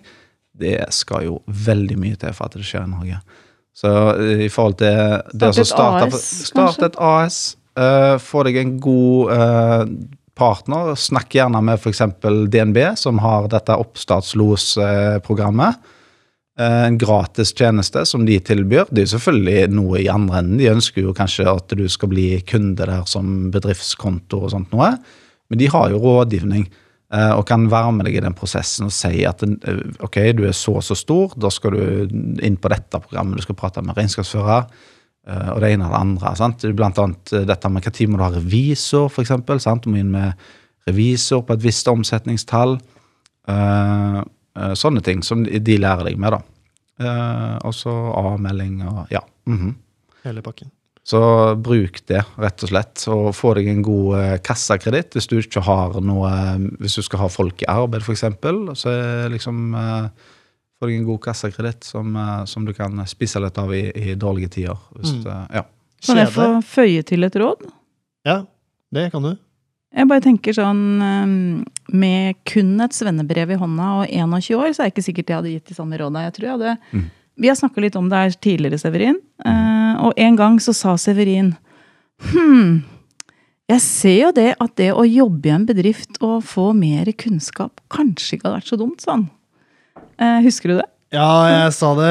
C: Det skal jo veldig mye til for at det skjer i Norge. Så eh, i forhold til det
B: Starte et AS, start
C: et AS, uh, få deg en god eh, partner. Snakk gjerne med f.eks. DNB, som har dette oppstartslosprogrammet. Eh, En gratis tjeneste som de tilbyr. Det er jo selvfølgelig noe i andre enden. De ønsker jo kanskje at du skal bli kunde der som bedriftskonto og sånt noe. Men de har jo rådgivning. eh, og kan være med deg i den prosessen og si at eh, ok, du er så og så stor, da skal du inn på dette programmet, du skal prate med regnskapsfører. Eh, og det ene og det andre. sant? Blant annet eh, dette med når må du ha revisor, f.eks. Du må inn med revisor på et visst omsetningstall. Eh, sånne ting som de lærer deg med, da. Og så avmelding og ja. mhm.
A: Hele pakken.
C: Så bruk det, rett og slett. Og få deg en god kassakreditt hvis du ikke har noe Hvis du skal ha folk i arbeid, f.eks. Så er liksom eh, Få deg en god kassakreditt som, eh, som du kan spise litt av i, i dårlige tider. Hvis,
A: Mm.
C: ja.
B: Kan jeg få føye til et råd?
A: Ja, det kan du.
B: Jeg bare tenker sånn eh, Med kun et svennebrev i hånda og 21 år, så er det ikke sikkert jeg hadde gitt de samme råda. Jeg tror jeg hadde
C: Mm.
B: Vi har snakka litt om det her tidligere, Severin. Eh, og en gang så sa Severin Hm, jeg ser jo det at det å jobbe i en bedrift og få mer kunnskap kanskje ikke hadde vært så dumt. Eh, husker du det?
A: Ja, jeg sa det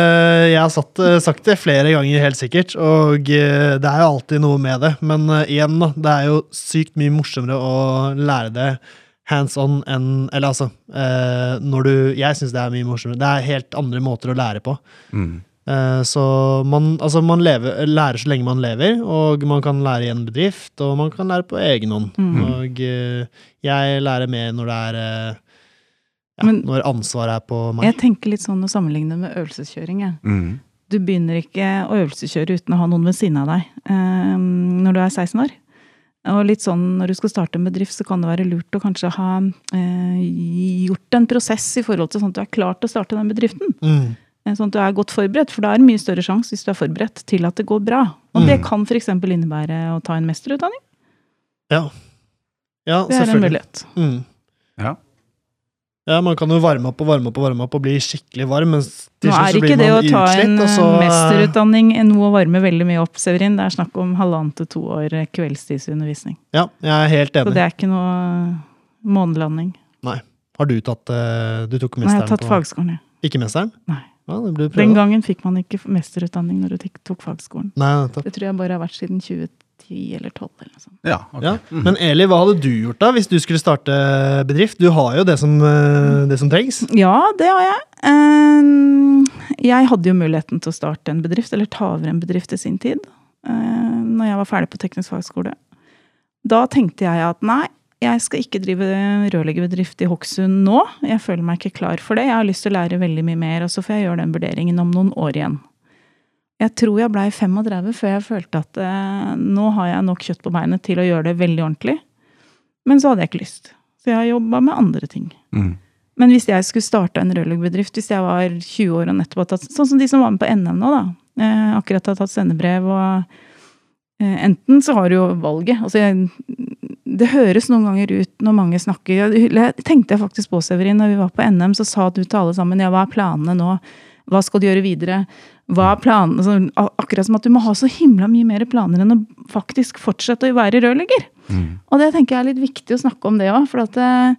A: Jeg har satt, eh, sagt det flere ganger, helt sikkert. Og eh, det er jo alltid noe med det. Men eh, igjen, da. Det er jo sykt mye morsommere å lære det hands on enn Eller altså eh, Når du Jeg syns det er mye morsommere. Det er helt andre måter å lære på.
C: Mm.
A: Eh, så man, altså man lever, lærer så lenge man lever, og man kan lære i en bedrift, og man kan lære på egen hånd.
B: Mm.
A: Og eh, jeg lærer mer når det er eh, ja,
B: Men-
A: Når ansvaret er på meg.
B: Jeg tenker litt sånn å sammenligne med øvelseskjøring.
C: Mm.
B: Du begynner ikke å øvelseskjøre uten å ha noen ved siden av deg eh, når du er 16 år. Og litt sånn når du skal starte en bedrift, så kan det være lurt å kanskje ha eh, gjort en prosess i forhold til sånn at du er klar til å starte den bedriften.
A: Mm.
B: Eh, Sånn at du er godt forberedt, for da er det mye større sjanse hvis du er forberedt til at det går bra. Og det
A: Mm.
B: kan f.eks. innebære å ta en mesterutdanning.
A: Ja. ja,
B: Det er en mulighet.
A: Mm.
C: Ja.
A: Ja, man kan jo varme opp og varme opp og varme opp og bli skikkelig varm, men til
B: Nå er ikke det å ta en
A: så
B: eh, mesterutdanning noe å varme veldig mye opp, Severin. Det er snakk om halvannet til to år eh, kveldstidsundervisning.
A: Ja, jeg er helt enig.
B: Så det er ikke noe månelanding.
A: Har du tatt eh, Du tok
B: Nei, jeg har tatt
A: på
B: fagskolen, ja.
A: Ikke mesteren?
B: Nei.
A: Ja,
B: Den gangen fikk man ikke mesterutdanning når du tok- fagskolen.
A: Nei.
B: Det tror jeg bare har vært siden 2010 eller 12 eller noe sånt.
C: Ja, ok.
A: Ja.
C: Mhm.
A: Men Eli, hva hadde du gjort da hvis du skulle starte bedrift? Du har jo det som, eh, det som trengs.
B: Ja, det har jeg. Eh, Jeg hadde jo muligheten til å starte en bedrift, eller ta over en bedrift i sin tid, eh, når jeg var ferdig på teknisk fagskole. Da tenkte jeg at nei, jeg skal ikke drive rørleggerbedrift i Hokksund nå. Jeg føler meg ikke klar for det. Jeg har lyst til å lære veldig mye mer, og så får jeg gjøre den vurderingen om noen år igjen. Jeg tror jeg blei 35 før jeg følte at eh, nå har jeg nok kjøtt på beinet til å gjøre det veldig ordentlig. Men så hadde jeg ikke lyst. Så jeg har jobba med andre ting.
C: Mm.
B: Men hvis jeg skulle starte en rørleggerbedrift, hvis jeg var 20 år og nettopp hadde tatt Sånn som de som var med på NM nå, da. Eh, akkurat har tatt sendebrev og eh, Enten så har du jo valget. Altså jeg, det høres noen ganger ut når mange snakker Det tenkte jeg faktisk på, Severin, når vi var på NM, så sa du til alle sammen ja, hva er planene nå? Hva skal du gjøre videre? Hva er planen? Altså, akkurat som at du må ha så himla mye mer planer enn å faktisk fortsette å være rørlegger.
C: Mm.
B: Og det tenker jeg er litt viktig å snakke om det òg, for at eh,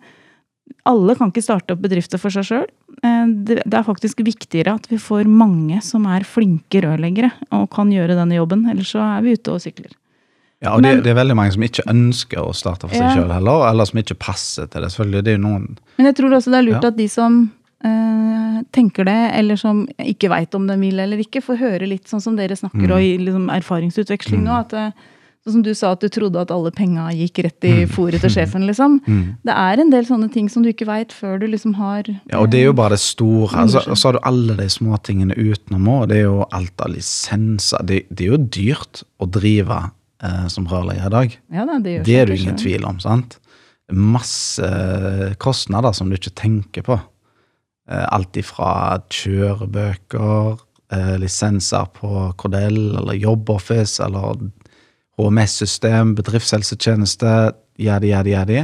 B: alle kan ikke starte opp bedrifter for seg sjøl. Det det er faktisk viktigere at vi får mange som er flinke rørleggere og kan gjøre denne jobben, ellers så er vi ute og sykler.
C: Ja, og det,
B: Men-
C: det er veldig mange som ikke ønsker å starte for seg
B: Ja.
C: selv heller, eller som ikke passer til det. Selvfølgelig, det er noen
B: Men jeg tror også det er lurt
C: Ja.
B: at de som eh, tenker det, eller som ikke veit om de vil eller ikke, får høre litt sånn som dere snakker,
C: Mm.
B: og i liksom erfaringsutveksling nå. at eh, Sånn som du sa at du trodde at alle penga gikk rett i
C: Mm.
B: fòret til sjefen, liksom.
C: mm.
B: Det er en del sånne ting som du ikke veit før du liksom har
C: Ja, og det er jo bare det store. Altså, og så har du alle de småtingene utenom òg. Det er jo alt av lisenser. Det, det er jo dyrt å drive eh, som rørlegger i dag.
B: Ja, da, det,
C: Det er
B: du
C: det ingen tvil om. sant? Masse kostnader som du ikke tenker på. Eh, Alt ifra kjørebøker, eh, lisenser på Cordell eller JobbOffice eller HMS-system, bedriftshelsetjeneste, jadi, jadi, jadi.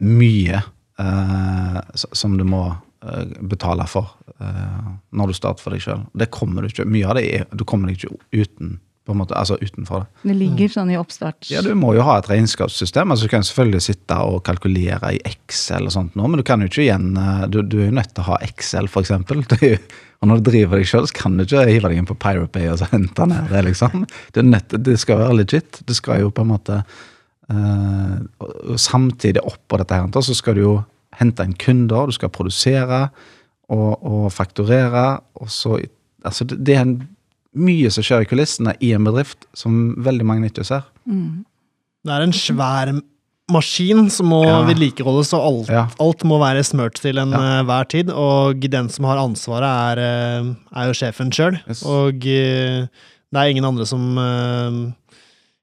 C: Mye eh, som du må betale for når du starter for deg sjøl. Det kommer du Mye av det er, du kommer deg ikke uten, på en måte, altså utenfor det.
B: Det ligger sånn i oppstart.
C: Ja, Du må jo ha et regnskapssystem. altså Du kan selvfølgelig sitte og kalkulere i Excel, og sånt nå, men du kan jo ikke igjen, eh, du, du er jo nødt til å ha Excel, jo- Og når du driver deg sjøl, så kan du ikke hive deg inn på Pirate og så hente ned det. liksom. Det, er nødt, det skal være legit. Det skal jo på en måte eh, Samtidig oppå dette her, så skal du jo hente inn kunder, du skal produsere og, og fakturere. Og så, altså det, det er en, mye som skjer i kulissene i en bedrift som veldig mange ikke ser.
A: Det er en svær maskin som må
C: Ja.
A: vedlikeholdes, og alt,
C: Ja.
A: alt må være smurt til
C: Ja.
A: enhver tid. Og den som har ansvaret, er, eh, er jo sjefen sjøl.
C: Yes.
A: Og eh, det er ingen andre som eh,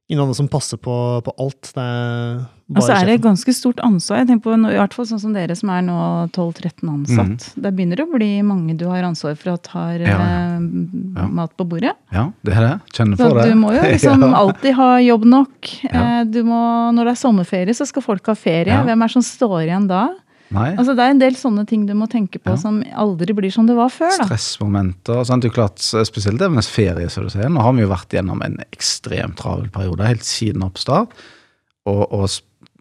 A: Ingen andre som passer på, på alt. Det er
B: Og så er det et ganske stort ansvar. Jeg tenker på, I hvert fall sånn som dere som er nå 12-13 ansatt. Det begynner å bli mange du har ansvar for at har.
C: Ja, ja.
B: eh,
C: Ja.
B: mat på bordet.
C: Ja, det er det. Kjenner for det.
B: du må jo liksom alltid ha jobb nok. Eh, Du må, når det er sommerferie, så skal folk ha ferie. Hvem er det som står igjen da?
C: Nei.
B: Altså Det er en del sånne ting du må tenke på
C: Ja.
B: som aldri blir som det var før. da.
C: Stressmomenter. Sant? Det er klart, Spesielt det med ferie, som du sier. Nå har vi jo vært gjennom en ekstremt travel periode helt siden oppstart. Og, og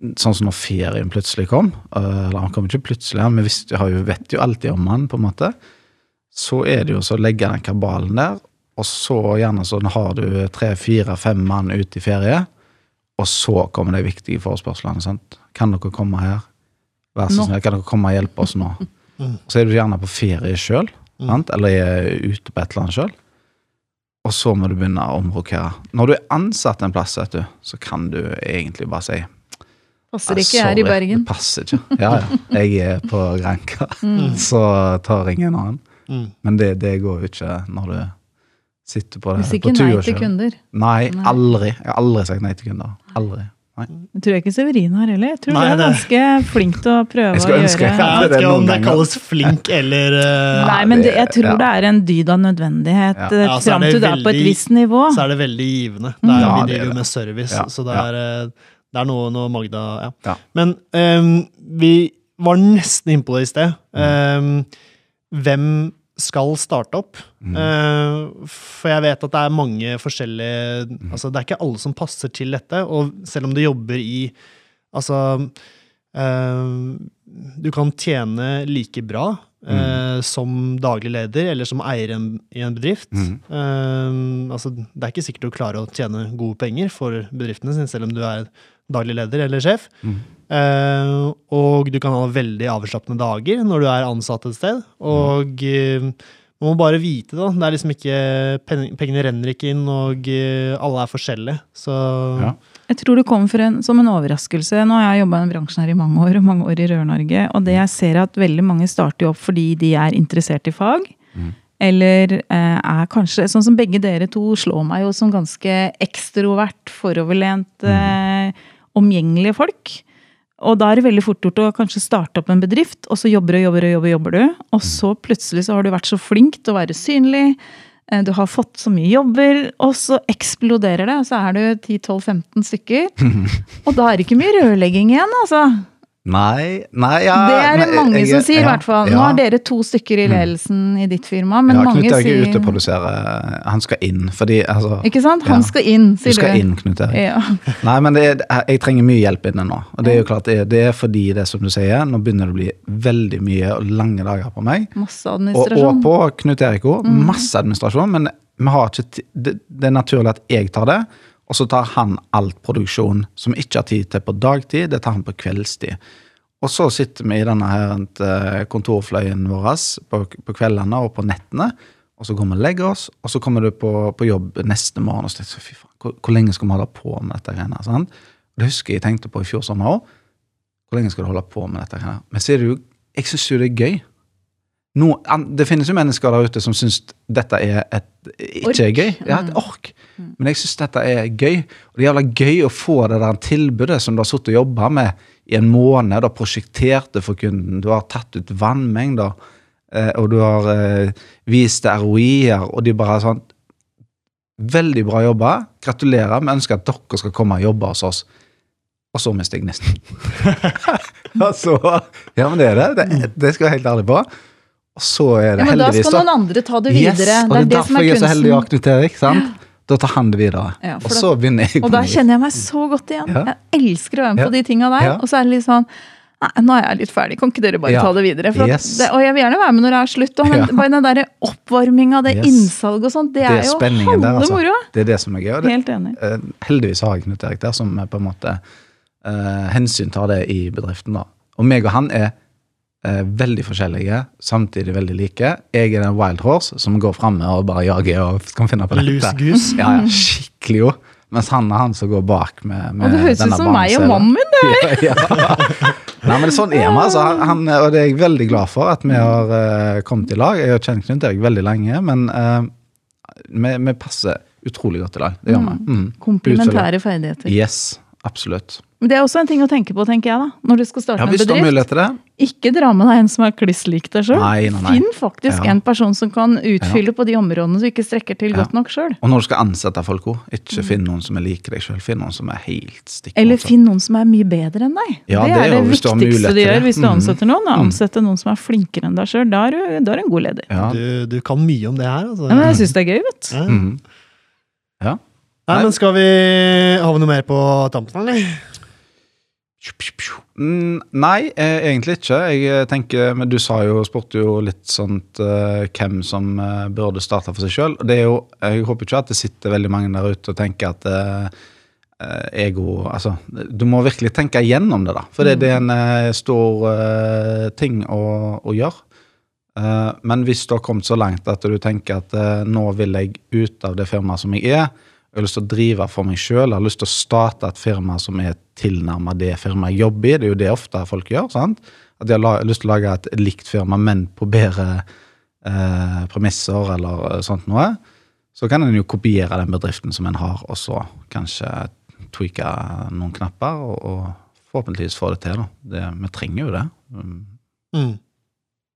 C: sånn som når ferien plutselig kom, øh, eller han kom ikke plutselig, men vi vet jo alltid om han, på en måte, så er det jo så å legge den kabalen der, og så gjerne sånn har du tre, fire, fem mann ute i ferie, og så kommer de viktige forespørslene. sant? Kan dere komme her? Vær så snill, kan dere komme og hjelpe oss nå?
A: Mm.
C: Så er du gjerne på ferie sjøl, eller er ute på et eller annet sjøl. Og så må du begynne å omrokere. Når du er ansatt en plass, vet du, så kan du egentlig bare si
B: Passer
C: «Ah,
B: ikke her i Bergen.
C: Det passer ikke. Ja, ja. Jeg er på Granka, så tar jeg en annen.
A: Mm.
C: Men det, det går jo ikke når du sitter på, det.
B: Hvis
C: på
B: ikke nei til kunder.
C: Nei, aldri. Jeg har aldri sagt nei til kunder. Aldri. Nei.
B: Jeg tror jeg ikke Severin har heller. Jeg tror
A: Nei,
B: du er
A: det-
B: ganske flink til å prøve å gjøre
C: jeg
A: Jeg vet
C: det
A: ikke om det kalles flink eller uh...
B: Nei, men det, jeg tror
C: ja.
B: det er en dyd av nødvendighet
C: Ja.
A: Ja,
B: fram
A: det
B: til du er på et visst nivå.
A: så er det veldig givende. Det er,
C: Ja,
A: vi
C: er
A: driver jo med service,
C: Ja,
A: så det er, eh, det er noe, noe Magda ja.
C: Ja.
A: Men um, vi var nesten innpå det i sted. Um, hvem skal starte opp?
C: Mm.
A: Uh, for jeg vet at det er mange forskjellige Altså, det er ikke alle som passer til dette, og selv om du jobber i Altså uh, Du kan tjene like bra eh, som daglig leder eller som eier en, i en bedrift.
C: Mm.
A: Uh, altså, det er ikke sikkert du klarer å tjene gode penger for bedriftene sin, selv om du er daglig leder eller sjef.
C: Mm.
A: Eh, og du kan ha veldig avslappende dager når du er ansatt et sted. Og eh, man må bare vite, da. Det er liksom ikke Pengene renner ikke inn, og eh, alle er forskjellige. Så
C: Ja.
B: Jeg tror det kom for en, som en overraskelse. Nå har jeg jobba i den bransjen her i mange år, og mange år i Rør-Norge. Og det jeg ser er at veldig mange starter opp fordi de er interessert i fag.
C: Mm.
B: Eller eh, er kanskje Sånn som begge dere to slår meg jo som ganske ekstrovert, foroverlent, eh, omgjengelige folk. Og da er det veldig fort gjort å kanskje starte opp en bedrift, og så jobber og jobber og jobber, jobber du. Og så plutselig så har du vært så flink til å være synlig. eh, Du har fått så mye jobber, og så eksploderer det. Og så er du 10-12-15 stykker. Og da er det ikke mye rørlegging igjen, altså.
C: Nei, nei ja,
B: Det er det mange
C: jeg-
B: som sier, i
C: ja,
B: hvert fall. Nå har dere to stykker i ledelsen i ditt firma, men
C: ja,
B: mange
C: Knut Erik er ute og produserer. Han skal inn, fordi altså,
B: Ikke sant? Han skal inn, sier du.
C: skal inn, Knut Erik.
B: Ja.
C: Nei, men det er, jeg trenger mye hjelp inne nå. Og det er jo klart, det er, fordi det som du sier, nå begynner det å bli veldig mye og lange dager på meg.
B: Masse
C: Og, og på Knut Erik òg.
B: Mm.
C: Masse administrasjon. Men vi har ikke det, det er naturlig at jeg tar det. Og så tar han alt produksjon som vi ikke har tid til på dagtid. Det tar han på kveldstid. Og så sitter vi i denne her eh, kontorfløyen vår på, kveldene og på nettene. Og så går vi og legger oss, og så kommer du på, på jobb neste morgen og så tenker fy faen, hvor, hvor lenge skal vi holde på med dette greiene? Sant? Det husker jeg tenkte på i fjor sommer òg. Hvor lenge skal du holde på med dette? her? Men ser du, Jeg syns jo det er gøy. No, det finnes jo mennesker der ute som syns dette er et, ikke er gøy. Ja, et
B: Mm.
C: ork. Men jeg syns dette er gøy. Og det er jævla gøy å få det der tilbudet som du har sittet og jobba med i en måned. Du har prosjektert det for kunden, du har tatt ut vannmengder, eh, og du har eh, vist det ROI-er, og de bare er sånn Veldig bra jobba. Gratulerer. Vi ønsker at dere skal komme og jobbe hos oss. Og så mister jeg gnisten. altså, ja, men det er det. Det, det skal jeg være helt ærlig på. Og så er det Ja,
B: men da skal noen andre ta det videre.
C: Yes, og
B: det er
C: det er derfor
B: er
C: jeg er så heldig å ha ikke sant? Da tar han det videre.
B: Ja,
C: og så begynner jeg
B: Og da kjenner jeg meg så godt igjen.
C: Ja.
B: Jeg elsker å være med
C: Ja.
B: på de tinga der. Og så er det litt sånn Nei, nå er jeg litt ferdig, kan ikke dere bare ta det videre?
C: Yes.
B: det, og jeg vil gjerne være med når det er slutt. Og, men bare den der oppvarminga, det
C: Yes.
B: innsalget og sånt, det, er
C: er
B: jo
C: spenningen der,
B: halve
C: altså.
B: moroa.
C: Det er det som er gøy.
B: Helt enig.
C: eh, heldigvis har jeg Knut Erik der, som på en måte uh, hensyntar det i bedriften. da. Og meg og han er veldig forskjellige, samtidig veldig like. Jeg er den wild horse som går framme og bare jager og kan finne på dette.
A: goose.
C: Ja, ja, skikkelig jo. Mens han er han som går bak med, med
B: Og det høres ut som meg og mannen min, det!
C: ja, ja. Nei, men sånn er vi, altså. Han, han- og det er jeg veldig glad for at vi har uh, kommet i lag. Jeg har kjent Knut Erik veldig lenge, men uh, vi, vi passer utrolig godt i lag. Det gjør vi. Mm.
B: Komplementære ferdigheter.
C: Yes, absolutt.
B: Men Det er også en ting å tenke på, tenker jeg, da. Når du skal starte
C: Ja,
B: en bedrift.
C: det.
B: Ikke dra med deg en som er kliss lik deg sjøl. Finn faktisk
C: Ja.
B: en person som kan utfylle på de områdene du ikke strekker til
C: Ja.
B: godt nok sjøl.
C: Og når du skal ansette folk òg, ikke finn noen som er lik deg sjøl. Finn noen som er helt stikk
B: Eller finn noen som er mye bedre enn deg.
C: Ja,
B: det,
C: det er
B: er det
C: du har
B: viktigste du gjør hvis du
C: Mhm.
B: ansetter noen. da.
C: Mhm.
B: Ansette noen som er flinkere enn deg sjøl. Da, er du- da er du en god leder.
C: Ja.
A: Du, du kan mye om det her, altså.
B: Ja, men jeg syns det er gøy, vet du.
A: Ja.
C: Mhm. ja.
A: Nei, men skal vi Har vi noe mer på tampen, eller?
C: Mm, Nei, eh, egentlig ikke. Jeg eh, tenker, men Du sa jo, spurte jo litt sånt uh, hvem som uh, burde starte for seg sjøl. Jeg håper ikke at det sitter veldig mange der ute og tenker at eh, ego Altså, du må virkelig tenke igjennom det, da. For det, det er en stor ting å, å gjøre. Men hvis du har kommet så langt at du tenker at nå vil jeg ut av det firmaet som jeg er, jeg har lyst til å drive for meg sjøl, har lyst til å starte et firma som er tilnærma det firmaet jeg jobber i. Det er jo det ofte folk gjør. sant? At de har lyst til å lage et likt firma, men på bedre eh, premisser eller eh, sånt noe. Så kan en jo kopiere den bedriften som en har, og så kanskje tweake noen knapper, og, og forhåpentligvis få det til. da. Det, vi trenger jo det. Mm.
A: Mm.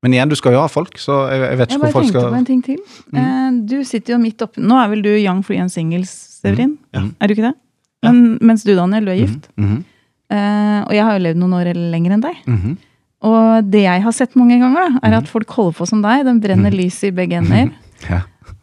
C: Men igjen, du skal jo ha folk, så jeg, jeg vet ikke
B: jeg
C: hvor folk skal Jeg bare tenkte
B: på en ting til. Mm. Du sitter jo midt oppi Nå er vel du young free and singles, Severin?
C: Ja.
B: Er du ikke det? Men, mens du, Daniel, du er gift. Eh, og jeg har jo levd noen år lenger enn deg. Og det jeg har sett mange ganger, da, er at folk holder på som deg. Den brenner lyset i begge ender.
C: Ja.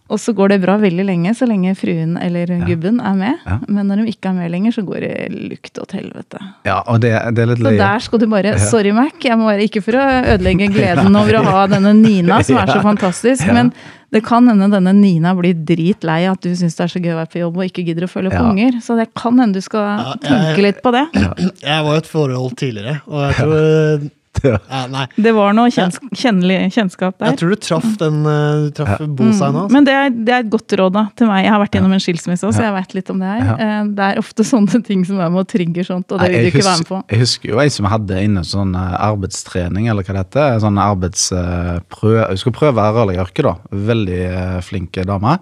B: Og så går det bra veldig lenge, så lenge fruen eller gubben er med.
C: Ja.
B: Men når de ikke er med lenger, så går det lukt til helvete.
C: ja, og det, det er litt
B: Så der skal du bare Sorry, Mac. Jeg må bare, ikke for å ødelegge gleden over å ha denne Nina, som er så fantastisk,
C: Ja.
B: men det kan hende denne Nina blir dritlei at du syns det er så gøy å være på jobb og ikke gidder å følge opp
C: Ja.
B: unger. Så det kan hende du skal
A: Ja, jeg-
B: tenke litt på det.
A: Jeg var i et forhold tidligere, og jeg tror
C: Ja.
A: ja,
B: Det var noe kjens kjennelig kjennskap der.
A: Jeg tror du traff den eh, Du traff bullseye nå.
B: Mm.
A: altså.
B: Men det er, det er et godt råd da, til meg. Jeg har vært gjennom en skilsmisse også, så jeg vet litt om det her.
C: Ja.
B: Eh, Det er ofte sånne ting som er med å trigge sånt, og det vil du ikke være med på.
C: Jeg husker jo ei som hadde inne sånn eh, arbeidstrening, eller hva det heter. Sånn arbeidsprøve Hun skulle prøve rørleggeryrket, da. Veldig flink dame.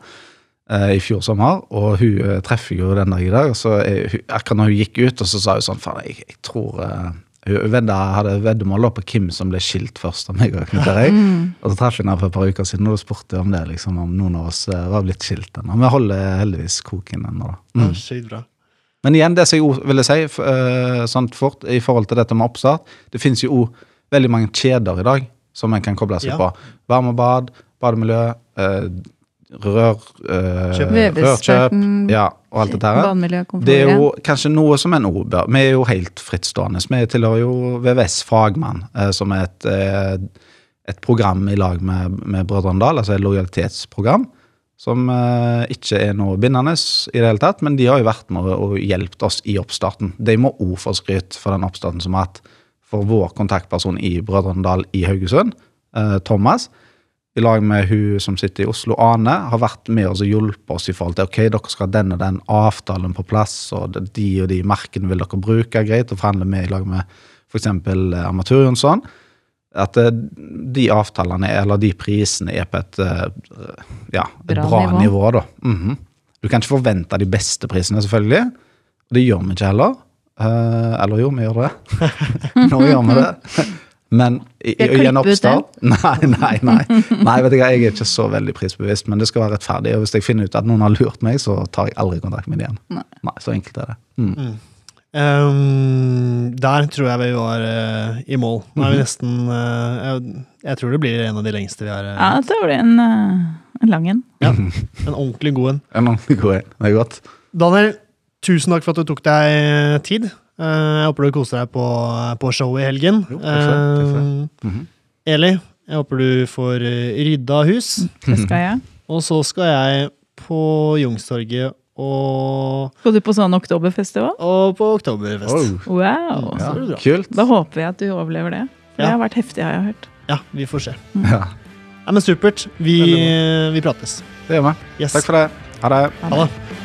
C: eh, I fjor sommer, og hun treffer jo den dag i dag. så jeg, Akkurat når hun gikk ut, og så sa hun sånn Faen, jeg, jeg tror vedda, hadde veddemål på hvem som ble skilt først av meg og Knut Erik.
B: Mm.
C: Og så traff hun henne for et par uker siden, og da spurte jeg om det, liksom, om noen av oss eh, var blitt skilt ennå. Vi holder heldigvis koken ennå, da.
A: Ja,
C: Mm.
A: Bra.
C: Men igjen, det som jeg ville si eh, sånn fort i forhold til dette med oppstart, det finnes jo veldig mange kjeder i dag som en kan koble seg
A: Ja.
C: på. Varmebad, bademiljø, eh, rør,
A: Kjøp.
C: rørkjøp, ja, og alt dette her. Det er jo kanskje noe som en bør Vi er jo helt frittstående. Vi tilhører jo VVS Fagmann, eh, som er et, eh, et program i lag med, med Brødrene Dal, altså et lojalitetsprogram. Som ikke er noe bindende i det hele tatt, men de har jo vært med og, hjulpet oss i oppstarten. De må òg få skryt for den oppstarten som har hatt for vår kontaktperson i Brødrene Dal i Haugesund, eh, Thomas. I lag med hun som sitter i Oslo, Ane, har vært med oss og hjulpet oss i forhold til ok, dere skal ha den og den avtalen på plass, og de og de merkene vil dere bruke, greit, og forhandle med i lag med f.eks. Amatør Jonsson. At eh, de avtalene, eller de prisene, er på et, eh, ja, et
B: Bra
C: bra,
B: nivå.
C: nivå. da. Mhm. Du kan ikke forvente de beste prisene, selvfølgelig. Det gjør vi ikke heller. Eh, eller jo, vi gjør det. Nå gjør vi det. Men i, i, i en oppstart Nei, nei, nei. nei vet du hva, Jeg er ikke så veldig prisbevisst, men det skal være rettferdig. Og hvis jeg finner ut at noen har lurt meg, så tar jeg aldri kontakt med dem igjen.
B: Nei.
C: Så enkelt er det. Mm.
A: Ehm, der tror jeg vi var uh, i mål. Nå
C: Mhm.
A: er vi nesten uh, jeg, jeg tror det blir en av de lengste vi har. Uh,
B: Ja, det blir en, en lang en.
A: ja. En ordentlig god en.
C: En ordentlig god en. Det er godt.
A: Daniel, tusen takk for at du tok deg tid. Eh, jeg håper du koser deg på, på showet i helgen.
C: Jo, takk for det, takk for det.
A: Eh,
C: Mhm.
A: Eli, jeg håper du får eh, rydda hus.
B: Det skal jeg.
A: Og så skal jeg på Youngstorget og,
B: Skal du på sånn oktoberfestival?
A: og på Oktoberfest.
C: Oh,
B: Wow!
C: ja, kult.
B: Da håper jeg at du overlever det. For
A: Ja.
B: det har vært heftig, har jeg hørt.
A: Ja, vi får se.
C: Ja,
A: Ja, men supert. Vi, vi prates.
C: det gjør vi.
A: Yes.
C: Takk for det. Ha det.
A: Ha det.